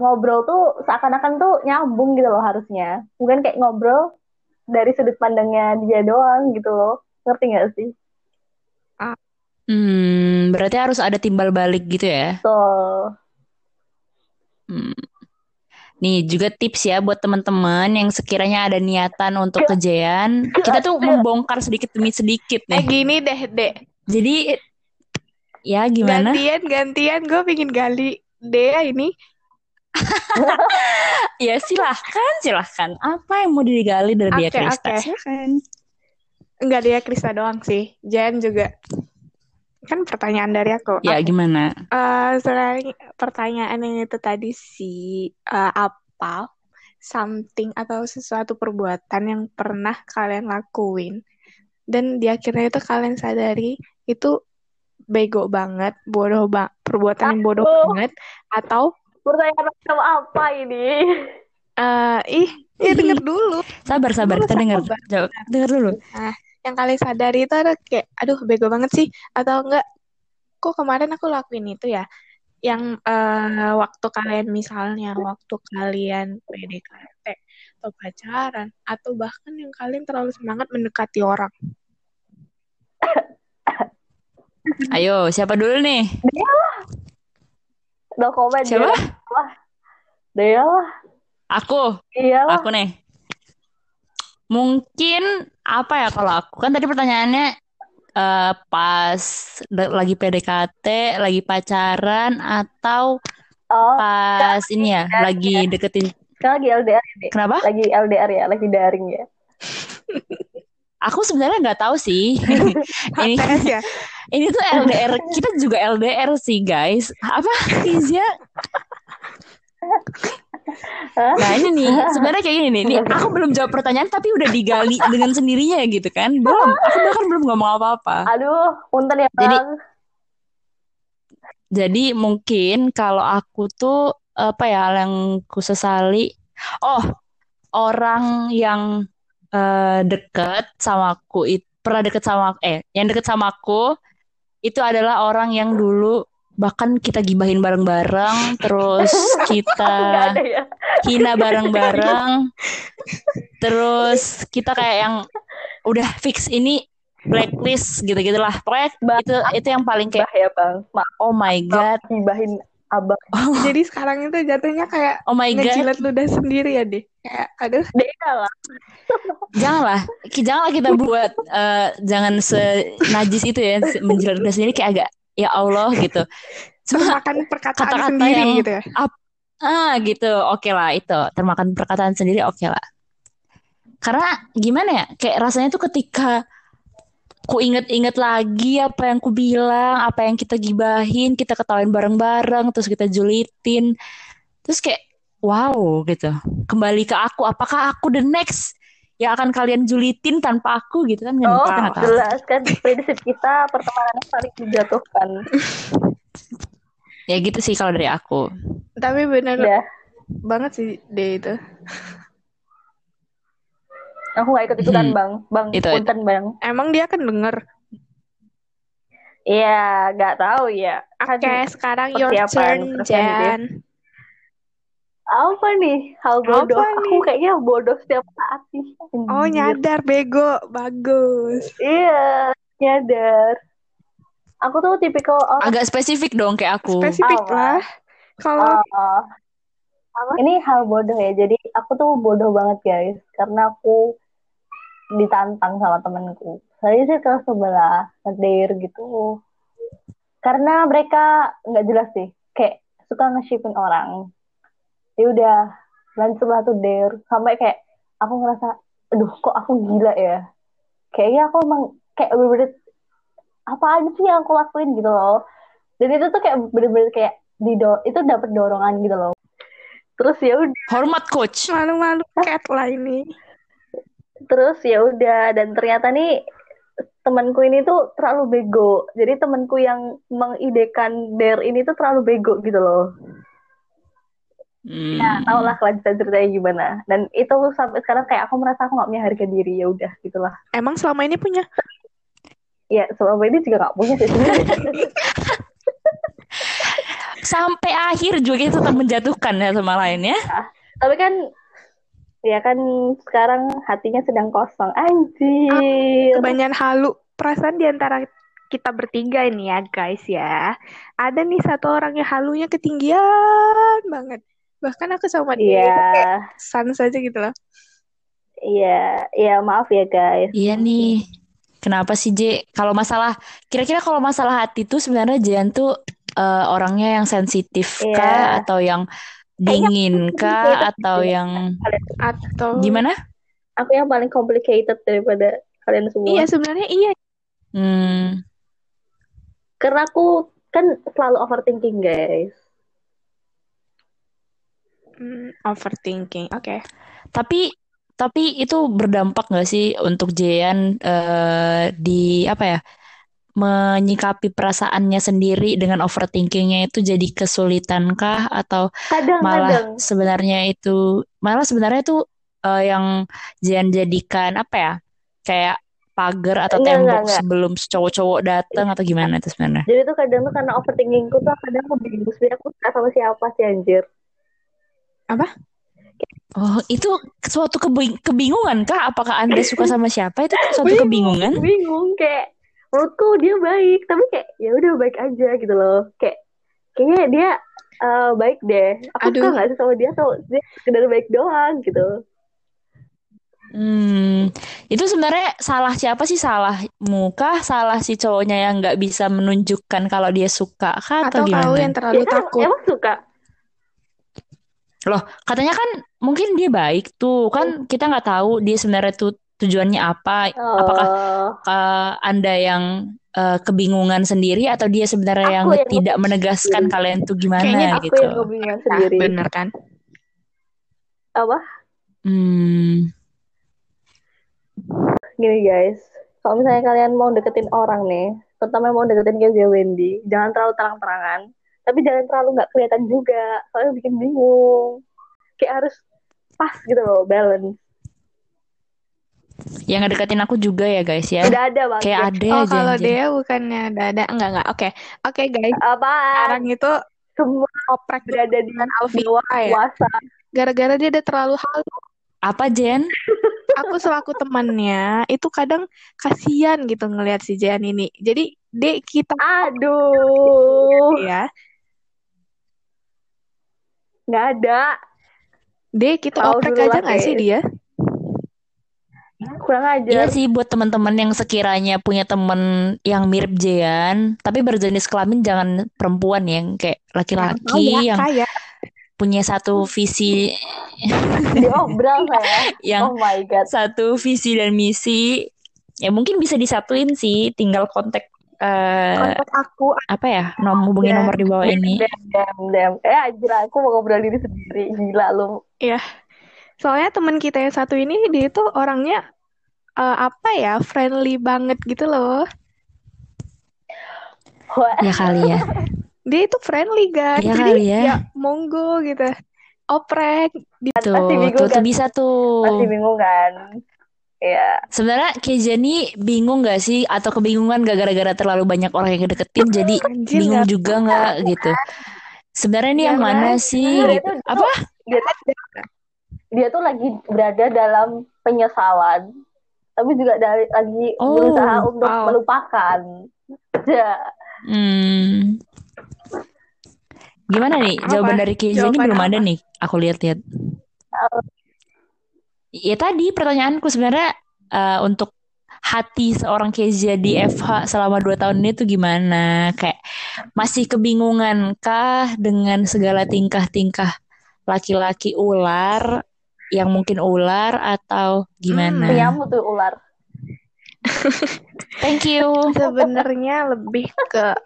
ngobrol tuh seakan-akan tuh nyambung gitu loh harusnya. Bukan kayak ngobrol dari sudut pandangnya dia doang gitu loh. Ngerti nggak sih? Hmm, berarti harus ada timbal balik gitu ya? Tuh. Hmm. Nih juga tips ya buat teman-teman yang sekiranya ada niatan untuk kejean, kita tuh membongkar sedikit demi sedikit eh nih. gini deh dek Jadi ya gimana? gantian gantian gue pengen gali Dea ini (laughs) Ya silahkan, silahkan. Apa yang mau digali dari dia Oke, Krista? oke. Silahkan. Enggak dia Krista doang sih. Jan juga. Kan pertanyaan dari aku. Ya gimana? Eh, selain pertanyaan yang itu tadi sih eh, apa something atau sesuatu perbuatan yang pernah kalian lakuin dan di akhirnya itu kalian sadari itu bego banget, bodoh banget, perbuatan yang bodoh Aduh. banget atau Pertanyaan macam apa ini? eh ih, ya denger dulu. Sabar, sabar. Kita Sabar. dengar. Jawab. Dengar dulu. Yang kalian sadari itu ada kayak aduh bego banget sih atau enggak kok kemarin aku lakuin itu ya yang eh, waktu kalian misalnya waktu kalian PDKT atau pacaran atau bahkan yang kalian terlalu semangat mendekati orang Ayo, siapa dulu nih? No comment Siapa? ya. Wah. Dia lah. Aku. Iya lah. Aku nih. Mungkin apa ya kalau aku kan tadi pertanyaannya eh, pas lagi PDKT, lagi pacaran atau Oh, pas ini ya lagi deketin. sekarang lagi LDR ya? Kenapa? Lagi LDR ya, lagi daring ya. (laughs) Aku sebenarnya nggak tahu sih. (laughs) ini ya (laughs) ini tuh LDR kita juga LDR sih guys. Apa Izya? Nah ini nih (laughs) sebenarnya kayak gini nih. Nih aku belum jawab pertanyaan tapi udah digali dengan sendirinya gitu kan. Belum. Aku bahkan belum ngomong apa-apa. Aduh, punten ya, Jadi- Bang. Jadi mungkin kalau aku tuh apa ya yang ku sesali, oh orang yang eh, deket sama aku itu pernah deket sama eh yang deket sama aku itu adalah orang yang dulu bahkan kita gibahin bareng-bareng, terus (laughs) kita ada ya. hina bareng-bareng, terus kita kayak yang udah fix ini blacklist gitu-gitulah. Pokoknya Bah- itu itu yang paling kayak Bah ya bang, oh my god, gibahin abang. (laughs) Jadi sekarang itu jatuhnya kayak oh my god, ngejilat ludah sendiri ya deh. Kayak aduh Beda lah. (laughs) janganlah, janganlah kita buat eh, jangan senajis itu ya menjilat ludah sendiri kayak agak ya Allah gitu. Cuma (laughs) termakan perkataan kata-kata sendiri yang- gitu ya. Ah gitu, oke lah itu termakan perkataan sendiri oke lah. Karena gimana ya, kayak rasanya tuh ketika ku inget-inget lagi apa yang ku bilang, apa yang kita gibahin, kita ketawain bareng-bareng, terus kita julitin, terus kayak wow gitu. Kembali ke aku, apakah aku the next yang akan kalian julitin tanpa aku gitu kan? Oh, Kita nggak tahu. jelas kan prinsip kita pertemanan saling menjatuhkan. (laughs) Ya gitu sih kalau dari aku. Tapi bener Udah, banget sih deh itu. aku gak ikut-ikutan Hmm. bang. Bang, Itu, itu. punten bang. Emang dia kan denger. Iya, gak tahu ya. Kan Oke, sekarang your turn, kan gitu ya. Jan. Apa nih hal bodoh? Apa Aku nih? kayaknya bodoh setiap saat sih. Oh, Anjir. nyadar bego. Bagus. Iya, nyadar. Aku tuh tipikal orang Agak spesifik dong kayak aku. Spesifik Apa? lah. Kalau Oh, ini hal bodoh ya. Jadi aku tuh bodoh banget guys, karena aku ditantang sama temenku. Saya sih kelas sebelah, ngedir gitu. Karena mereka nggak jelas sih, kayak suka nge-shipin orang. Ya udah, dan sebelah tuh dare. Sampai kayak aku ngerasa, aduh kok aku gila ya. Kayaknya aku emang kayak bener-bener apaan sih yang aku lakuin gitu loh. Dan itu tuh kayak bener-bener kayak dido itu dapat dorongan gitu loh. Terus ya udah, Hormat coach. malu-malu cat lah ini. terus ya udah dan ternyata nih temanku ini tuh terlalu bego. Jadi temanku yang mengidekan Dare ini tuh terlalu bego gitu loh. Hmm. Ya, tau lah kelanjutan ceritanya gimana. Dan itu sampai sekarang kayak aku merasa aku gak punya harga diri ya udah gitulah. Emang selama ini punya? Ya selama ini juga gak punya sih. (laughs) Sampai akhir juga kita tetap menjatuhkan ya sama lainnya. Tapi kan ya kan sekarang hatinya sedang kosong. Anjir. Kebanyakan halu. Perasaan di antara kita bertiga ini ya guys ya. Ada nih satu orang yang halunya ketinggian banget. Bahkan aku sama dia Iya, itu kayak sans aja gitu loh. iya, iya maaf ya guys. Iya nih. Kenapa sih J? Kalau masalah, kira-kira kalau masalah hati tuh sebenarnya Jan tuh eh, orangnya yang sensitif Iya. kah atau yang dingin kah atau yang Atau gimana? Aku yang paling complicated daripada kalian semua. Iya sebenarnya iya. Hmm, Karena aku kan selalu overthinking guys. Hmm, overthinking. Oke. tapi tapi itu berdampak nggak sih untuk Jean eh, di apa ya? menyikapi perasaannya sendiri dengan overthinkingnya itu jadi kesulitan kah atau Kadang-kadang. malah sebenarnya itu malah sebenarnya itu eh, yang Jian jadikan apa ya kayak pagar atau Enggak, tembok enggak, enggak. sebelum cowok-cowok datang atau gimana itu sebenarnya Jadi tuh kadang tuh karena overthinkingku tuh kadang aku bingung sebenarnya aku suka sama siapa sih anjir. Oh itu suatu kebing- kebingungan kah apakah anda suka sama siapa itu suatu Bingung, kebingungan Bingung kayak menurutku dia baik tapi kayak ya udah baik aja gitu loh. Kayak kayaknya dia eh, baik deh. Aku suka Aduh. nggak sih sama dia atau dia sekedar baik doang gitu. hmm itu sebenarnya salah siapa sih salah muka salah si cowoknya yang nggak bisa menunjukkan kalau dia suka kah atau Atau kau gimana yang terlalu Ya kan takut. emang suka. Loh, katanya kan mungkin dia baik tuh. Kan kita nggak tahu dia sebenarnya tuh tujuannya apa. Apakah Oh, eh, Anda yang eh, kebingungan sendiri atau dia sebenarnya yang Aku yang tidak menegaskan sendiri. kalian tuh gimana Kayaknya aku gitu. yang kebingungan Nah, sendiri. bener kan? Apa? Hmm, Gini guys, kalau misalnya kalian mau deketin orang nih, terutama mau deketin kayak Wendy, jangan terlalu terang-terangan, tapi jangan terlalu nggak kelihatan juga, soalnya bikin bingung. Kayak harus pas gitu loh, balance. Yang ngedeketin aku juga ya guys ya. Tidak ada bang. Kayak ada Oh, aja kalau dia bukannya dada, enggak enggak. Oke. Oke, guys. Apaan? Sekarang itu Semua oprek berada di dengan Alvira ya. Gara-gara dia udah terlalu halus. Apa Jen? (laughs) Aku selaku temannya itu kadang kasihan gitu ngelihat si Jan ini. Jadi, dek kita Aduh, ya. Nggak ada. Dek kita Tahu oprek aja nggak sih dia? Kurang Iya ajar. sih buat teman-teman yang sekiranya punya temen yang mirip Jean, tapi berjenis kelamin jangan perempuan yang kayak laki-laki Kaya, yang kaya. punya satu visi (laughs) Diobral saya. yang Oh my god. satu visi dan misi ya mungkin bisa disatuin sih tinggal kontak eh Kontak aku apa ya nom hubungi Dan- nomor di bawah ini (laughs) Dem, dem, dem. Eh anjir aku mau ngobrol diri sendiri. Gila lu. Soalnya teman kita yang satu ini dia itu orangnya eh, apa ya friendly banget gitu loh. Ya kali ya (laughs) Dia itu friendly guys. Iya Jadi kali ya. ya monggo gitu. Oprek. tuh Pasti bingung tuh tuh kan? bisa tuh masih bingung kan? Iya. sebenarnya Keja nih bingung gak sih atau kebingungan gak gara-gara terlalu banyak orang yang deketin jadi (laughs) Anjir bingung nggak juga nggak gitu sebenarnya ini yang Jangan. mana sih Dia gitu tuh- apa Dia, dia tuh lagi berada dalam penyesalan, tapi juga dari lagi Oh, berusaha untuk wow. melupakan. Ya. Hmm. Gimana nih Apa? jawaban dari Keja ini belum apa? ada nih. Aku lihat-lihat. Ya tadi pertanyaanku sebenarnya eh, untuk hati seorang Keja di FH selama dua tahun ini tuh gimana? Kayak masih kebingungan kah dengan segala tingkah-tingkah laki-laki ular yang mungkin ular atau gimana? Hmm. Tuh ular. Thank you. Sebenarnya lebih ke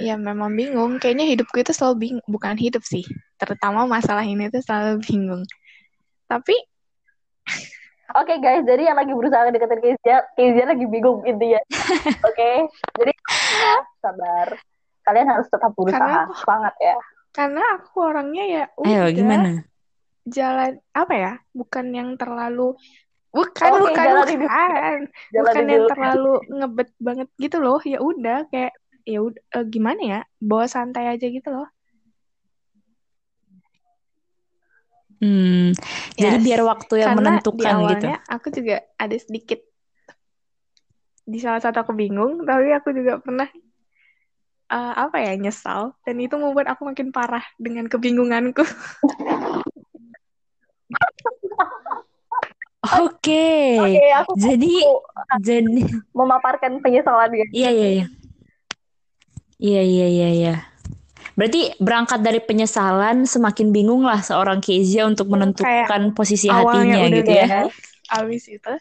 ya memang bingung. Kayaknya hidupku itu selalu bingung, bukan hidup sih. Terutama masalah ini tuh selalu bingung. Tapi Oke guys, jadi yang lagi berusaha deketin Kezia, Kezia lagi bingung intinya. (laughs) Oke, jadi ya, sabar. Kalian harus tetap berusaha, Karena- semangat ya. karena aku orangnya ya Ayo udah gimana? jalan apa ya? Bukan yang terlalu bukan bukan jalani dulu. bukan Jalan bukan (laughs) yang dulu. terlalu ngebet banget gitu loh. Ya udah kayak ya udah eh, gimana ya? Bawa santai aja gitu loh. Hmm, jadi Yes. biar waktu yang Karena di menentukan gitu. awalnya aku juga ada sedikit di salah satu aku bingung, tapi aku juga pernah eh, apa ya nyesal dan itu membuat aku makin parah dengan kebingunganku. (laughs) Oke. Oke, aku Jadi jadi memaparkan penyesalan dia. iya iya iya. Iya iya iya iya. Berarti berangkat dari penyesalan semakin bingung lah seorang Kezia untuk menentukan posisi hatinya gitu ya. abis itu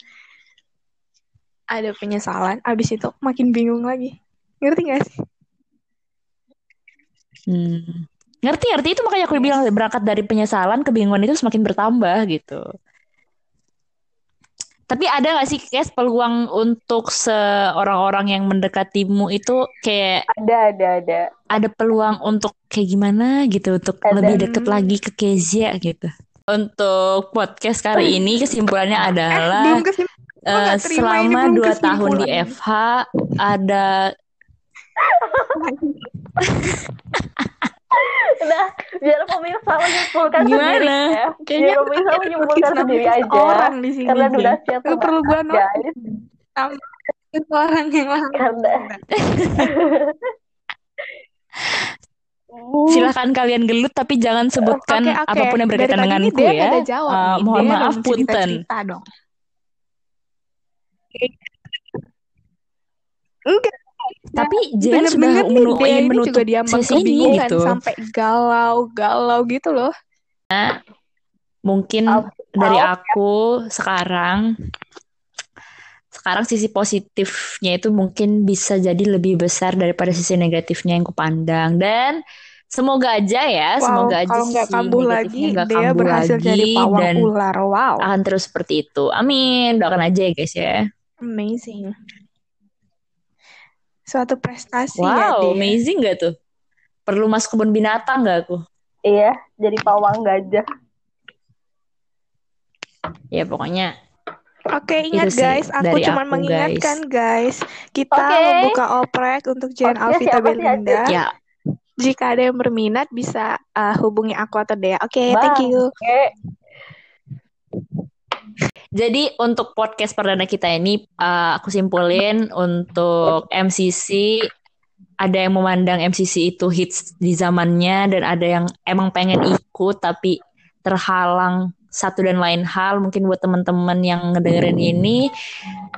ada penyesalan, abis itu makin bingung lagi. Ngerti gak sih? Hmm. Ngerti ngerti itu makanya aku bilang berangkat dari penyesalan kebingungan itu semakin bertambah gitu. Tapi ada gak sih guys peluang untuk seorang-orang yang mendekatimu itu kayak Ada, ada, ada. ada peluang untuk kayak gimana gitu untuk Ada. lebih deket lagi ke Kezia gitu. Untuk podcast kali ini kesimpulannya adalah eh, nggak terima, ini selama dua tahun di. FH ada (laughs) Udah, biar pemirsa menyimpulkan Gimana? sendiri ya. Kayaknya biar pemirsa menyimpulkan sendiri aja. orang di sini. Karena siap Nggak perlu gua not guys. itu orang yang lain. Karena (laughs) silahkan kalian gelut tapi jangan sebutkan Oke, oke. apa pun yang berkaitan denganku ini dia ya. ada jawab nih. mohon Dia maaf punten. dong. Enggak. Tapi Jen sudah Denger-denger nih menu- dia ingin ini menutup juga diambang sesi ini gitu. sampai galau-galau gitu loh. Mungkin Up- dari up. aku sekarang sekarang sisi positifnya itu mungkin bisa jadi lebih besar daripada sisi negatifnya yang kupandang dan semoga aja ya, Wow, semoga aja kalau nggak kambuh lagi, nggak dia kambuh berhasil lagi jadi pawang dan ular. Wow, akan terus seperti itu. Amin. Doakan aja ya guys ya. amazing. Suatu prestasi ya Wow, dia. amazing gak tuh? Perlu masuk kebun binatang gak aku? Iya, jadi pawang gajah. Ya pokoknya Oke, ingat Itu sih guys, aku cuma aku, mengingatkan guys. kita Oke. membuka oprek untuk Jen Oke, Alvita Belinda. Ya, Jika ada yang berminat bisa uh, hubungi aku atau Dea. Oke, thank Bang. you. Oke. Jadi untuk podcast perdana kita ini uh, aku simpulin untuk MCC ada yang memandang MCC itu hits di zamannya dan ada yang emang pengen ikut tapi terhalang satu dan lain hal mungkin buat teman-teman yang ngedengerin ini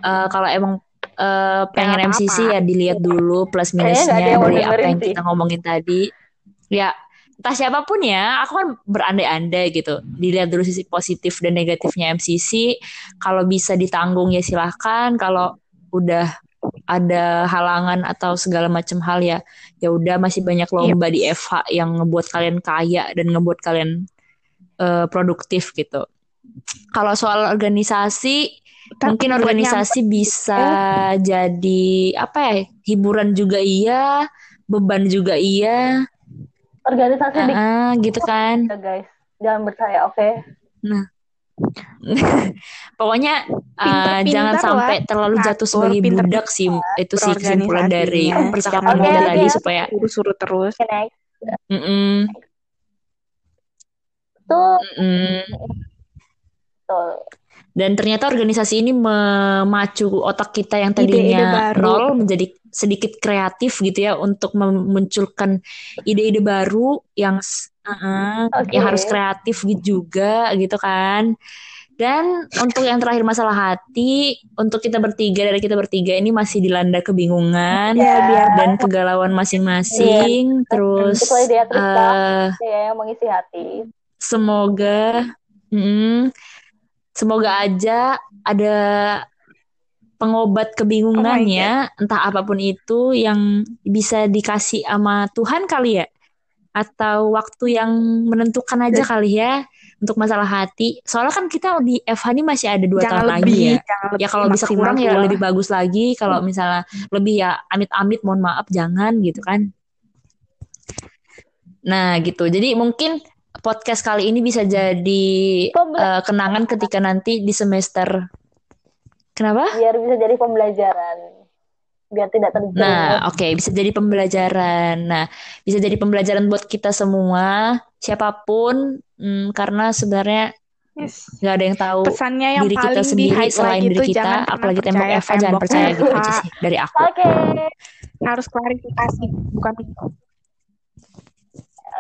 uh, kalau emang uh, pengen. MCC ya dilihat dulu plus minusnya dari apa yang sih. kita ngomongin tadi ya entah siapa pun ya, aku kan berandai-andai gitu. Dilihat dulu sisi positif dan negatifnya MCC. Kalau bisa ditanggung ya silahkan. Kalau udah ada halangan atau segala macam hal ya, ya udah masih banyak lomba di FH yang ngebuat kalian kaya dan ngebuat kalian eh, produktif gitu. Kalau soal organisasi, Tapi mungkin organisasi bisa jadi apa ya? Hiburan juga iya, beban juga iya. Organisasi di Ah, gitu kan. ya guys. Jangan percaya, oke? (laughs) Pokoknya uh, Pinter-pinter jangan lah. sampai terlalu jatuh Ngatur, sebagai pinter- budak sih. Itu sih kesimpulan dari berorganisasinya. percakapan Oke, kita tadi supaya suruh-suruh terus. Oke, next. mm-mm, Tuh, mm-mm. tuh. Dan ternyata organisasi ini memacu otak kita yang tadinya baru. nol menjadi sedikit kreatif gitu ya untuk memunculkan ide-ide baru yang uh-uh, Oke. yang harus kreatif gitu juga gitu kan. Dan untuk yang terakhir masalah hati, untuk kita bertiga dari kita bertiga ini masih dilanda kebingungan Ya, biar dan kegalauan masing-masing. Terus Kecuali dia Krista. eh, Ya, yang mengisi hati. semoga, mm, semoga aja ada pengobat kebingungannya, entah apa pun itu yang bisa dikasih sama Tuhan kali ya, atau waktu yang menentukan aja kali ya untuk masalah hati. Soalnya kan kita di FH ini masih ada dua jangan tahun lebih, lagi ya. Ya kalau bisa kurang ya lebih bagus lagi. Kalau misalnya lebih ya amit-amit mohon maaf jangan gitu kan. Nah gitu. Jadi mungkin podcast kali ini bisa jadi eh, kenangan ketika nanti di semester. Kenapa? biar bisa jadi pembelajaran. Biar tidak terjerumus. Nah, oke, bisa jadi pembelajaran. Nah, bisa jadi pembelajaran buat kita semua, siapa pun, mm, karena sebenarnya Yes. nggak ada yang tahu Pesannya yang diri kita sendiri selain itu diri kita, apalagi tembok percaya Eva jangan percaya gitu aja sih (laughs) dari aku. Oke. Harus klarifikasi, bukan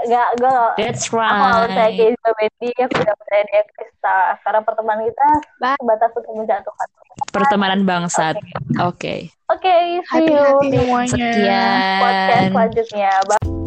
Nggak, gue That's Aku gak percaya right. ke Isabedi, aku gak percaya dia Krista. Karena pertemanan kita Bye. sebatas untuk menjatuhkan. Pertemanan bangsat. Oke. Oke, see you hati-hati di semuanya. podcast Sekian. selanjutnya. Bye.